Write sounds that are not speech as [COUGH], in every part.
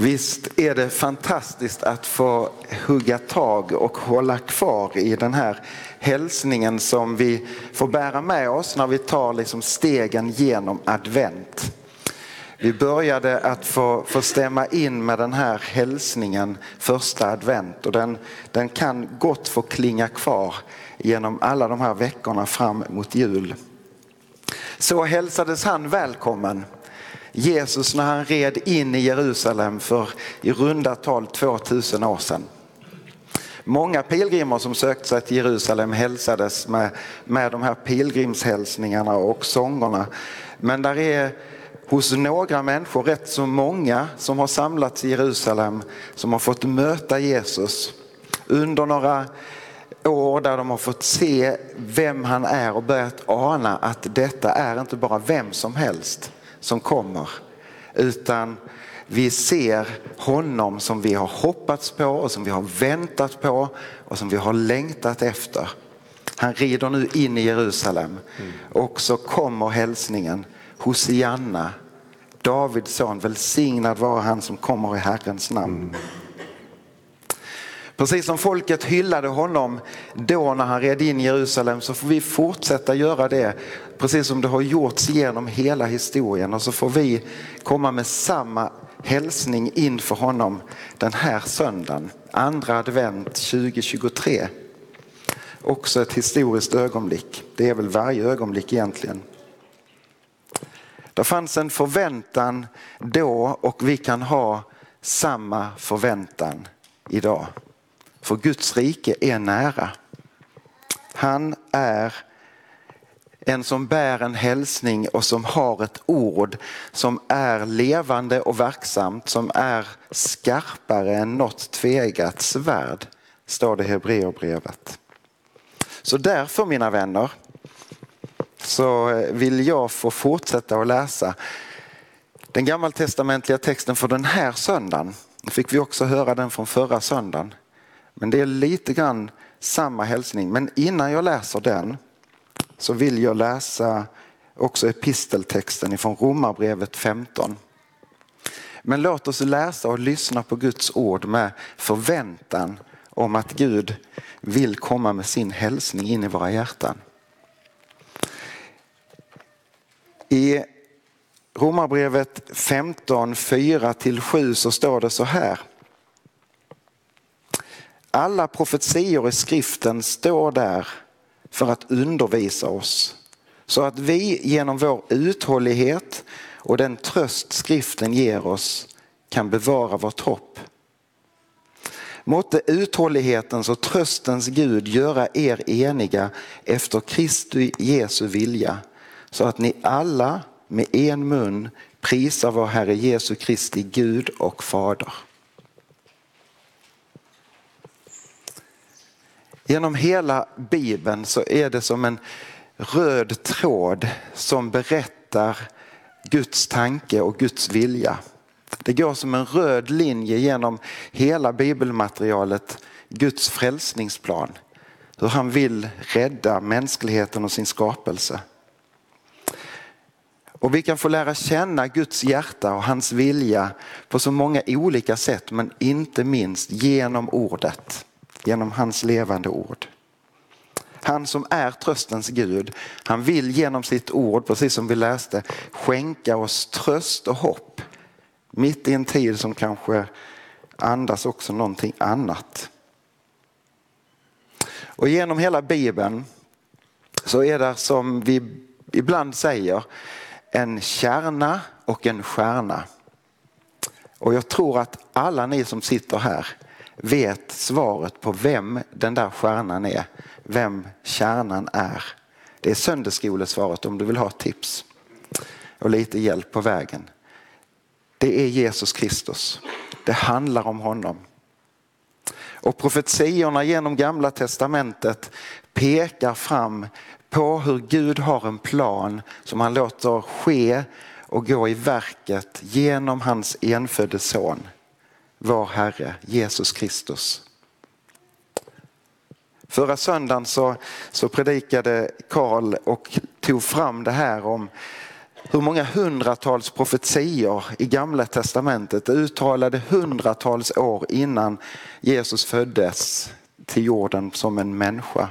Visst är det fantastiskt att få hugga tag och hålla kvar i den här hälsningen som vi får bära med oss när vi tar liksom stegen genom advent. Vi började att få, få stämma in med den här hälsningen första advent och den, den kan gott få klinga kvar genom alla de här veckorna fram mot jul. Så hälsades han välkommen Jesus när han red in i Jerusalem för i runda tal 2000 år sedan. Många pilgrimer som sökte sig till Jerusalem hälsades med, med de här pilgrimshälsningarna och sångerna. Men där är hos några människor, rätt så många som har samlats i Jerusalem, som har fått möta Jesus under några år där de har fått se vem han är och börjat ana att detta är inte bara vem som helst som kommer. Utan vi ser honom som vi har hoppats på och som vi har väntat på och som vi har längtat efter. Han rider nu in i Jerusalem och så kommer hälsningen Hosianna, Davids son, välsignad vara han som kommer i Herrens namn. Precis som folket hyllade honom då när han red in i Jerusalem så får vi fortsätta göra det precis som det har gjorts genom hela historien och så får vi komma med samma hälsning inför honom den här söndagen, andra advent 2023. Också ett historiskt ögonblick. Det är väl varje ögonblick egentligen. Det fanns en förväntan då och vi kan ha samma förväntan idag. För Guds rike är nära. Han är en som bär en hälsning och som har ett ord som är levande och verksamt, som är skarpare än något tvegat svärd, står det i Hebreerbrevet. Så därför mina vänner så vill jag få fortsätta att läsa den gammaltestamentliga texten för den här söndagen. Nu fick vi också höra den från förra söndagen. Men det är lite grann samma hälsning. Men innan jag läser den så vill jag läsa också episteltexten ifrån Romarbrevet 15. Men låt oss läsa och lyssna på Guds ord med förväntan om att Gud vill komma med sin hälsning in i våra hjärtan. I Romarbrevet 15, 4-7 så står det så här. Alla profetior i skriften står där för att undervisa oss. Så att vi genom vår uthållighet och den tröst skriften ger oss kan bevara vårt hopp. Måtte uthållighetens och tröstens Gud göra er eniga efter Kristi Jesu vilja så att ni alla med en mun prisar vår Herre Jesu Kristi Gud och Fader. Genom hela bibeln så är det som en röd tråd som berättar Guds tanke och Guds vilja. Det går som en röd linje genom hela bibelmaterialet, Guds frälsningsplan. Hur han vill rädda mänskligheten och sin skapelse. Och vi kan få lära känna Guds hjärta och hans vilja på så många olika sätt men inte minst genom ordet genom hans levande ord. Han som är tröstens Gud, han vill genom sitt ord, precis som vi läste, skänka oss tröst och hopp. Mitt i en tid som kanske andas också någonting annat. Och genom hela bibeln så är det som vi ibland säger en kärna och en stjärna. Och jag tror att alla ni som sitter här vet svaret på vem den där stjärnan är, vem kärnan är. Det är söndagsskolesvaret om du vill ha tips och lite hjälp på vägen. det är Jesus Kristus. Det handlar om honom. Och profetiorna genom gamla testamentet pekar fram på hur Gud har en plan som han låter ske och gå i verket genom hans enfödde son, vår Herre Jesus Kristus. Förra söndagen så, så predikade Karl och tog fram det här om hur många hundratals profetior i gamla testamentet uttalade hundratals år innan Jesus föddes till jorden som en människa.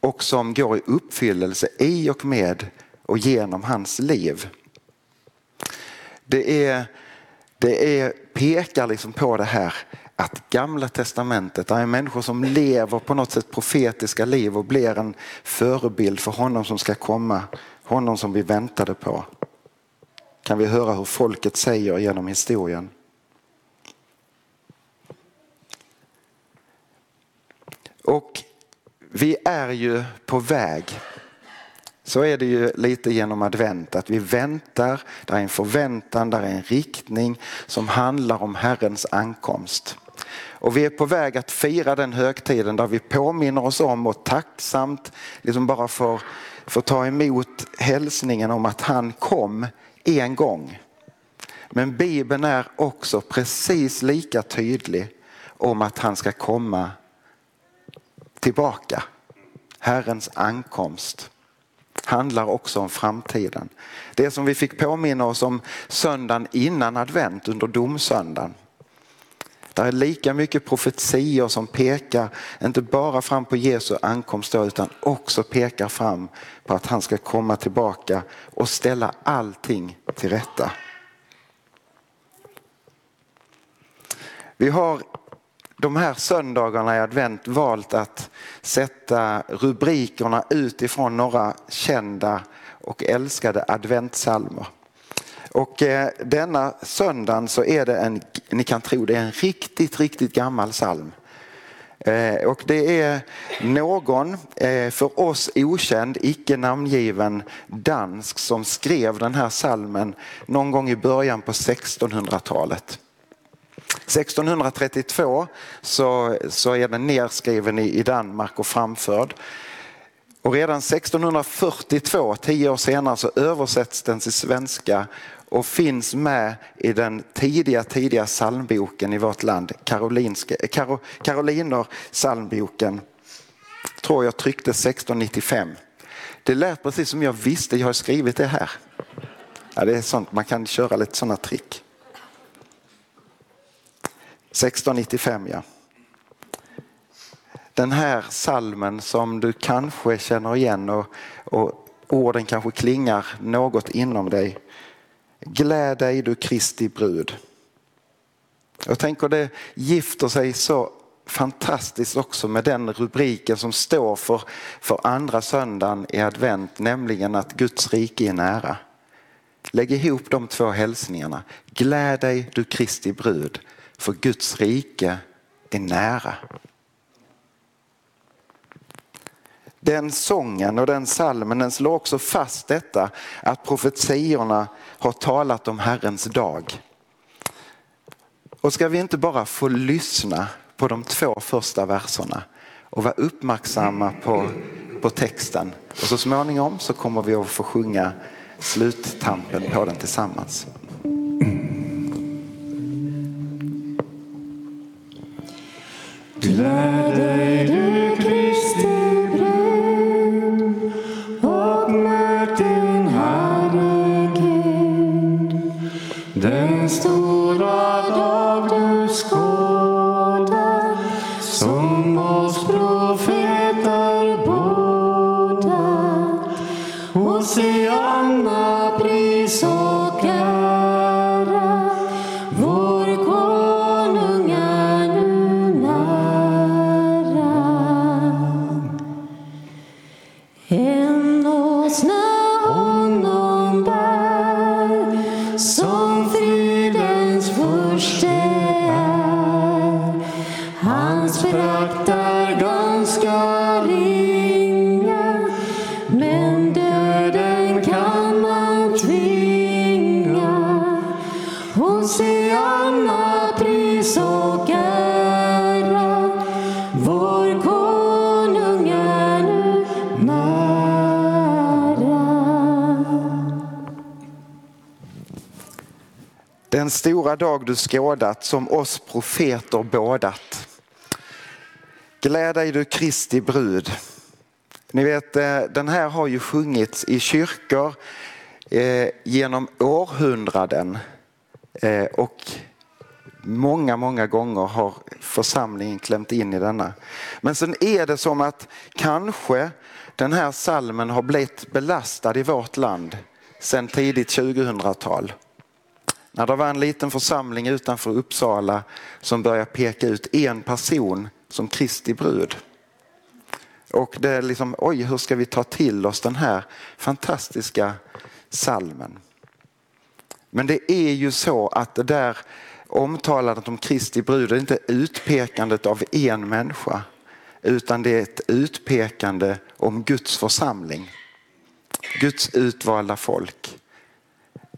Och som går i uppfyllelse i och med och genom hans liv. Det, är, det är, pekar liksom på det här att gamla testamentet, där är människor som lever på något sätt profetiska liv och blir en förebild för honom som ska komma, honom som vi väntade på. Kan vi höra hur folket säger genom historien. Och vi är ju på väg. Så är det ju lite genom advent, att vi väntar, där är en förväntan, där är en riktning som handlar om Herrens ankomst. Och vi är på väg att fira den högtiden där vi påminner oss om och tacksamt liksom bara får, får ta emot hälsningen om att han kom en gång. Men Bibeln är också precis lika tydlig om att han ska komma tillbaka. Herrens ankomst handlar också om framtiden. Det som vi fick påminna oss om söndagen innan advent under domsöndagen. Det är lika mycket profetior som pekar inte bara fram på Jesu ankomst då, utan också pekar fram på att han ska komma tillbaka och ställa allting till rätta. Vi har de här söndagarna i advent valt att sätta rubrikerna utifrån några kända och älskade adventsalmer. Och eh, denna söndagen så är det en, ni kan tro det är en riktigt, riktigt gammal psalm. Eh, och det är någon eh, för oss okänd, icke namngiven dansk som skrev den här salmen någon gång i början på 1600-talet. 1632 så, så är den nedskriven i, i Danmark och framförd. Och redan 1642, tio år senare, så översätts den till svenska och finns med i den tidiga, tidiga psalmboken i vårt land, Karolinska, eh, Karo, Karoliner psalmboken. Tror jag trycktes 1695. Det lät precis som jag visste, jag har skrivit det här. Ja, det är sånt, man kan köra lite sådana trick. 1695 ja. Den här salmen som du kanske känner igen och, och orden kanske klingar något inom dig. Gläd dig du Kristi brud. Jag tänker det gifter sig så fantastiskt också med den rubriken som står för, för andra söndagen i advent, nämligen att Guds rike är nära. Lägg ihop de två hälsningarna. Gläd dig du Kristi brud, för Guds rike är nära. Den sången och den salmen den slår också fast detta att profetiorna har talat om Herrens dag. Och ska vi inte bara få lyssna på de två första verserna och vara uppmärksamma på, på texten och så småningom så kommer vi att få sjunga sluttampen på den tillsammans. Dag du skådat som oss profeter bådat. Gläd dig du Kristi brud. Ni vet, eh, den här har ju sjungits i kyrkor eh, genom århundraden. Eh, och många, många gånger har församlingen klämt in i denna. Men sen är det som att kanske den här salmen har blivit belastad i vårt land sedan tidigt 2000-tal. När det var en liten församling utanför Uppsala som började peka ut en person som Kristi brud. Och det är liksom, oj, hur ska vi ta till oss den här fantastiska salmen? Men det är ju så att det där omtalandet om Kristi brud är inte utpekandet av en människa utan det är ett utpekande om Guds församling. Guds utvalda folk.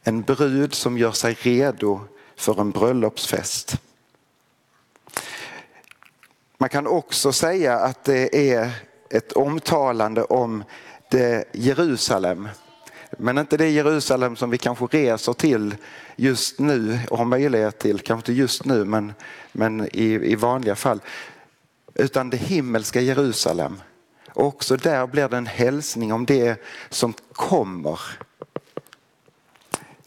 En brud som gör sig redo för en bröllopsfest. Man kan också säga att det är ett omtalande om det Jerusalem. Men inte det Jerusalem som vi kanske reser till just nu och har möjlighet till, kanske inte just nu men, men i, i vanliga fall. Utan det himmelska Jerusalem. Och också där blir det en hälsning om det som kommer.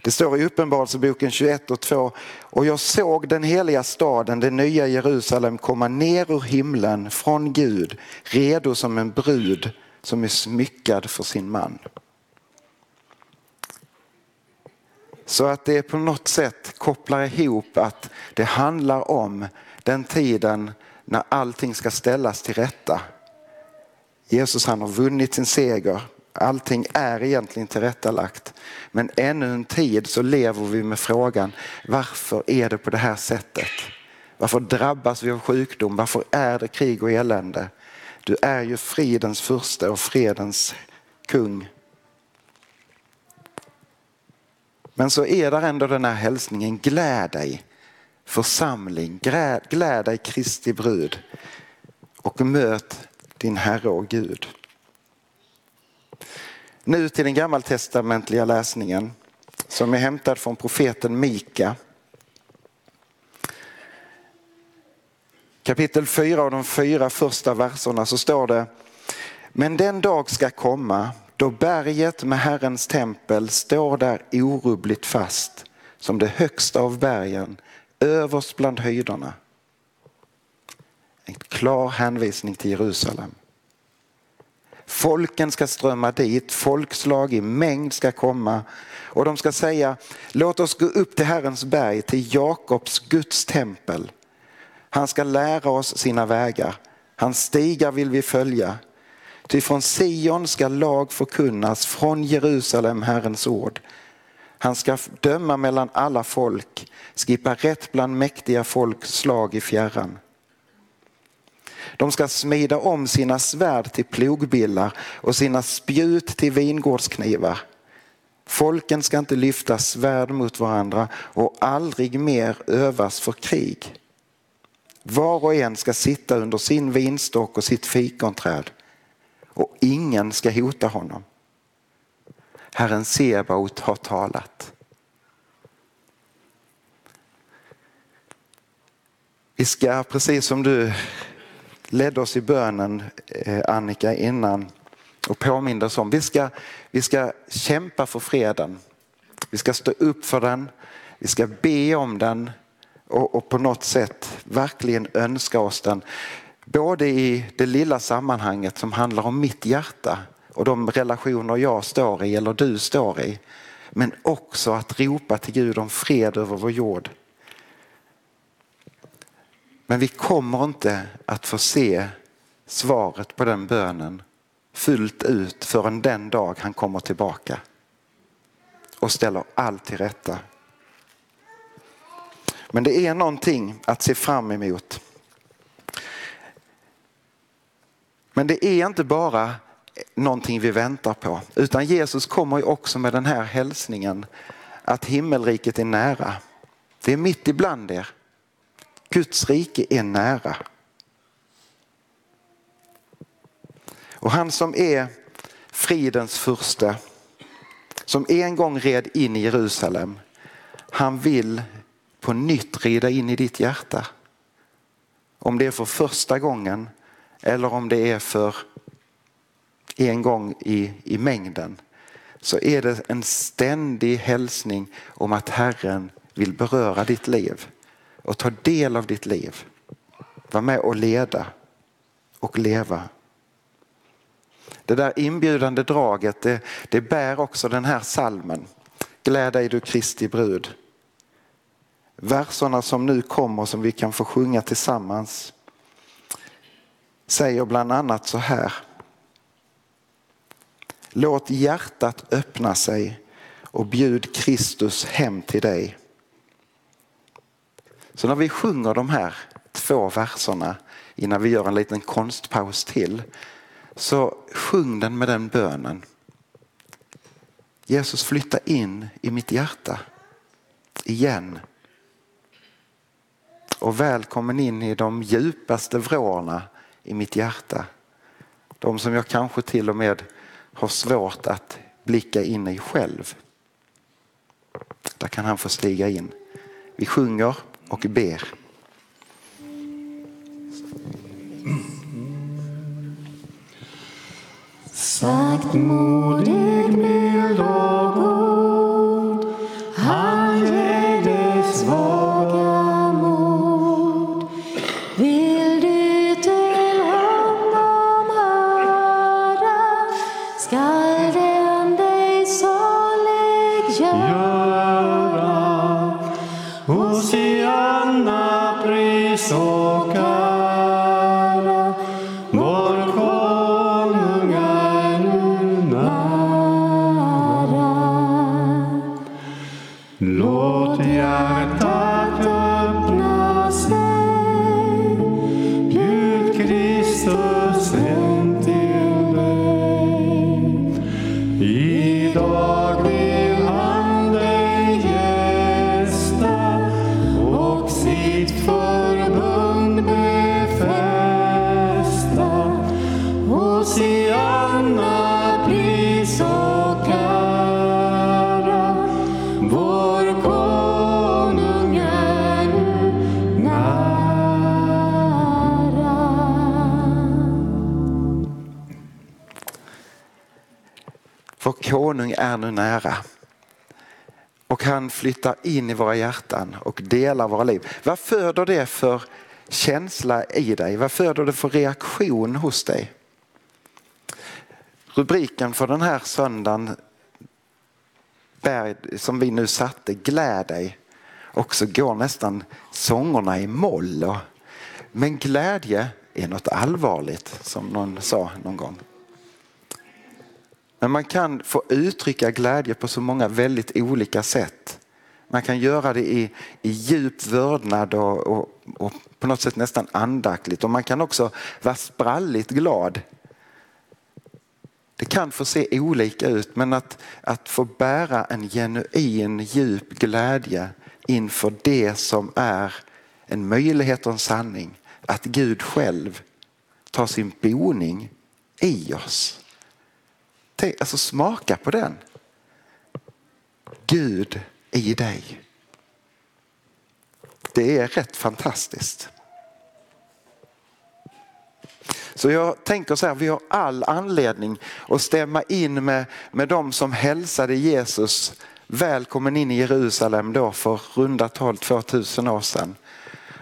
Det står i Uppenbarelseboken 21 och 2. Och jag såg den heliga staden, det nya Jerusalem, komma ner ur himlen från Gud, redo som en brud som är smyckad för sin man. Så att det på något sätt kopplar ihop att det handlar om den tiden när allting ska ställas till rätta. Jesus han har vunnit sin seger. Allting är egentligen tillrättalagt. Men ännu en tid så lever vi med frågan varför är det på det här sättet? Varför drabbas vi av sjukdom? Varför är det krig och elände? Du är ju fridens furste och fredens kung. Men så är där ändå den här hälsningen, gläd dig församling, gläd, gläd dig Kristi brud och möt din Herre och Gud. Nu till den gammaltestamentliga läsningen som är hämtad från profeten Mika. Kapitel 4 och de fyra första verserna så står det Men den dag ska komma då berget med Herrens tempel står där orubbligt fast som det högsta av bergen överst bland höjderna. En klar hänvisning till Jerusalem. Folken ska strömma dit, folkslag i mängd ska komma och de ska säga låt oss gå upp till Herrens berg, till Jakobs Guds tempel. Han ska lära oss sina vägar, hans stigar vill vi följa. Ty från Sion ska lag förkunnas, från Jerusalem Herrens ord. Han ska döma mellan alla folk, skippa rätt bland mäktiga folk slag i fjärran. De ska smida om sina svärd till plogbillar och sina spjut till vingårdsknivar. Folken ska inte lyfta svärd mot varandra och aldrig mer övas för krig. Var och en ska sitta under sin vinstock och sitt fikonträd och ingen ska hota honom. Herren Sebaot har talat. Vi ska, precis som du ledde oss i bönen eh, Annika innan och påminde oss om, vi ska, vi ska kämpa för freden. Vi ska stå upp för den, vi ska be om den och, och på något sätt verkligen önska oss den. Både i det lilla sammanhanget som handlar om mitt hjärta och de relationer jag står i eller du står i. Men också att ropa till Gud om fred över vår jord. Men vi kommer inte att få se svaret på den bönen fullt ut förrän den dag han kommer tillbaka och ställer allt till rätta. Men det är någonting att se fram emot. Men det är inte bara någonting vi väntar på utan Jesus kommer ju också med den här hälsningen att himmelriket är nära. Det är mitt ibland er. Guds rike är nära. Och han som är fridens furste, som en gång red in i Jerusalem, han vill på nytt rida in i ditt hjärta. Om det är för första gången eller om det är för en gång i, i mängden så är det en ständig hälsning om att Herren vill beröra ditt liv och ta del av ditt liv. Var med och leda och leva. Det där inbjudande draget det, det bär också den här salmen. Gläd dig du Kristi brud. Verserna som nu kommer som vi kan få sjunga tillsammans säger bland annat så här. Låt hjärtat öppna sig och bjud Kristus hem till dig. Så när vi sjunger de här två verserna innan vi gör en liten konstpaus till så sjung den med den bönen. Jesus flytta in i mitt hjärta igen. Och välkommen in i de djupaste vrårna i mitt hjärta. De som jag kanske till och med har svårt att blicka in i själv. Där kan han få stiga in. Vi sjunger och ber. Saktmodig, mild och är nu nära. Och han flyttar in i våra hjärtan och delar våra liv. Vad föder det för känsla i dig? Vad föder det för reaktion hos dig? Rubriken för den här söndagen som vi nu satte, gläd dig. Och så går nästan sångerna i moll. Men glädje är något allvarligt som någon sa någon gång. Men man kan få uttrycka glädje på så många väldigt olika sätt. Man kan göra det i, i djup vördnad och, och, och på något sätt nästan andaktligt. Och man kan också vara spralligt glad. Det kan få se olika ut men att, att få bära en genuin djup glädje inför det som är en möjlighet och en sanning. Att Gud själv tar sin boning i oss. Tänk, alltså smaka på den. Gud i dig. Det är rätt fantastiskt. Så jag tänker så här, vi har all anledning att stämma in med, med de som hälsade Jesus välkommen in i Jerusalem då för runda tal 2000 år sedan.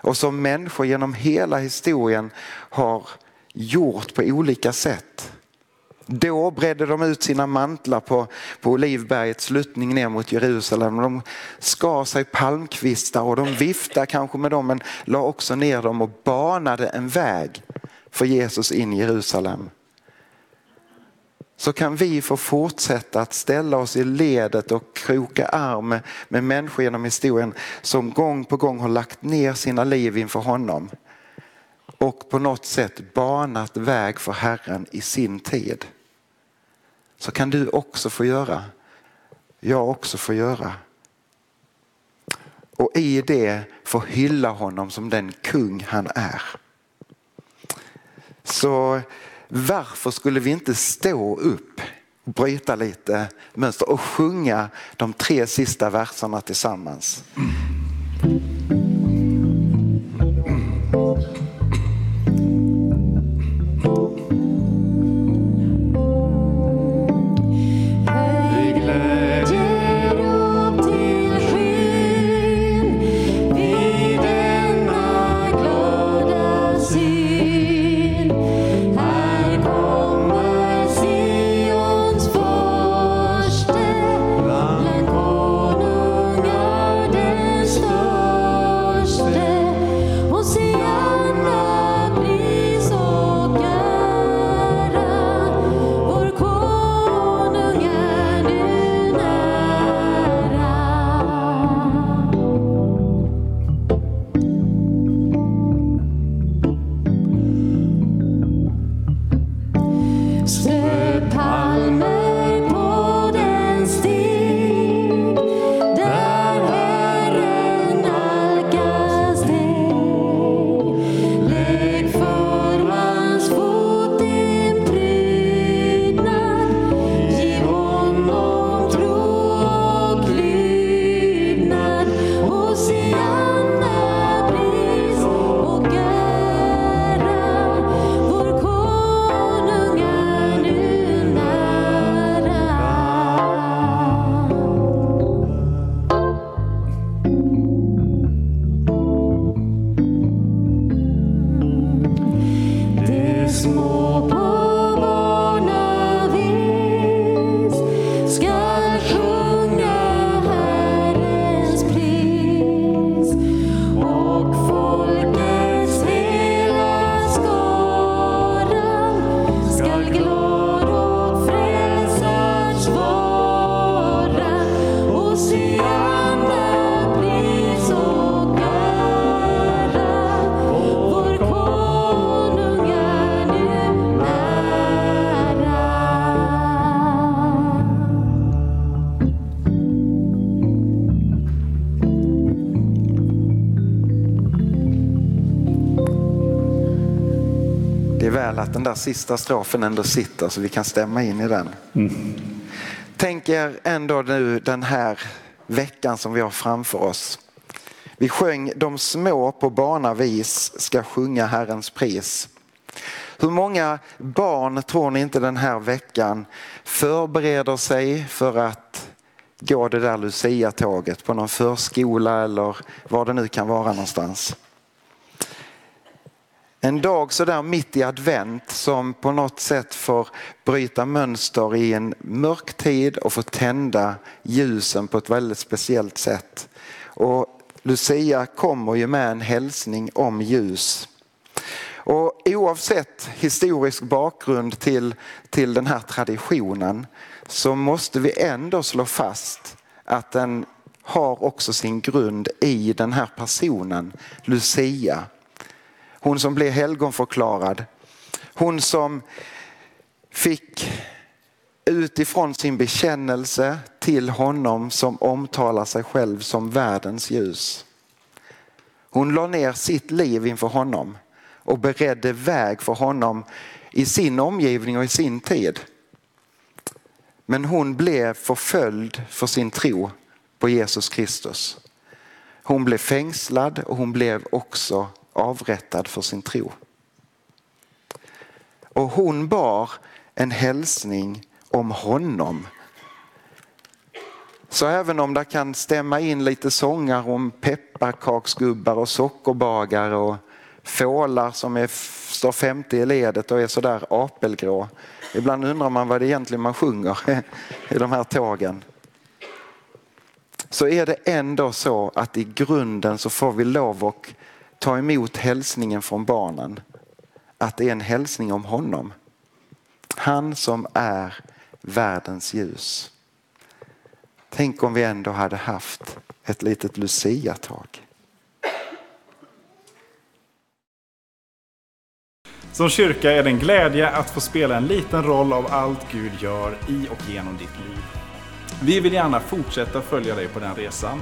Och som människor genom hela historien har gjort på olika sätt. Då bredde de ut sina mantlar på, på Olivbergets sluttning ner mot Jerusalem. De skar sig palmkvistar och de viftade kanske med dem men la också ner dem och banade en väg för Jesus in i Jerusalem. Så kan vi få fortsätta att ställa oss i ledet och kroka arm med, med människor genom historien som gång på gång har lagt ner sina liv inför honom och på något sätt banat väg för Herren i sin tid. Så kan du också få göra. Jag också få göra. och i det få hylla honom som den kung han är. Så varför skulle vi inte stå upp, bryta lite mönster och sjunga de tre sista verserna tillsammans? Väl att den där sista strofen ändå sitter så vi kan stämma in i den. Tänk er ändå nu den här veckan som vi har framför oss. Vi sjöng De små på barnavis ska sjunga Herrens pris. Hur många barn tror ni inte den här veckan förbereder sig för att gå det där Lucia-tåget på någon förskola eller var det nu kan vara någonstans? En dag så där mitt i advent som på något sätt får bryta mönster i en mörk tid och få tända ljusen på ett väldigt speciellt sätt. Och Lucia kommer ju med en hälsning om ljus. Och oavsett historisk bakgrund till, till den här traditionen så måste vi ändå slå fast att den har också sin grund i den här personen, Lucia. Hon som blev helgonförklarad. Hon som fick utifrån sin bekännelse till honom som omtalar sig själv som världens ljus. Hon la ner sitt liv inför honom och beredde väg för honom i sin omgivning och i sin tid. Men hon blev förföljd för sin tro på Jesus Kristus. Hon blev fängslad och hon blev också avrättad för sin tro. Och hon bar en hälsning om honom. Så även om det kan stämma in lite sånger om pepparkaksgubbar och sockerbagare och fålar som är, står 50 i ledet och är sådär apelgrå. Ibland undrar man vad det egentligen man sjunger [LAUGHS] i de här tågen. Så är det ändå så att i grunden så får vi lov att ta emot hälsningen från barnen. Att det är en hälsning om honom. Han som är världens ljus. Tänk om vi ändå hade haft ett litet luciatag. Som kyrka är det en glädje att få spela en liten roll av allt Gud gör i och genom ditt liv. Vi vill gärna fortsätta följa dig på den resan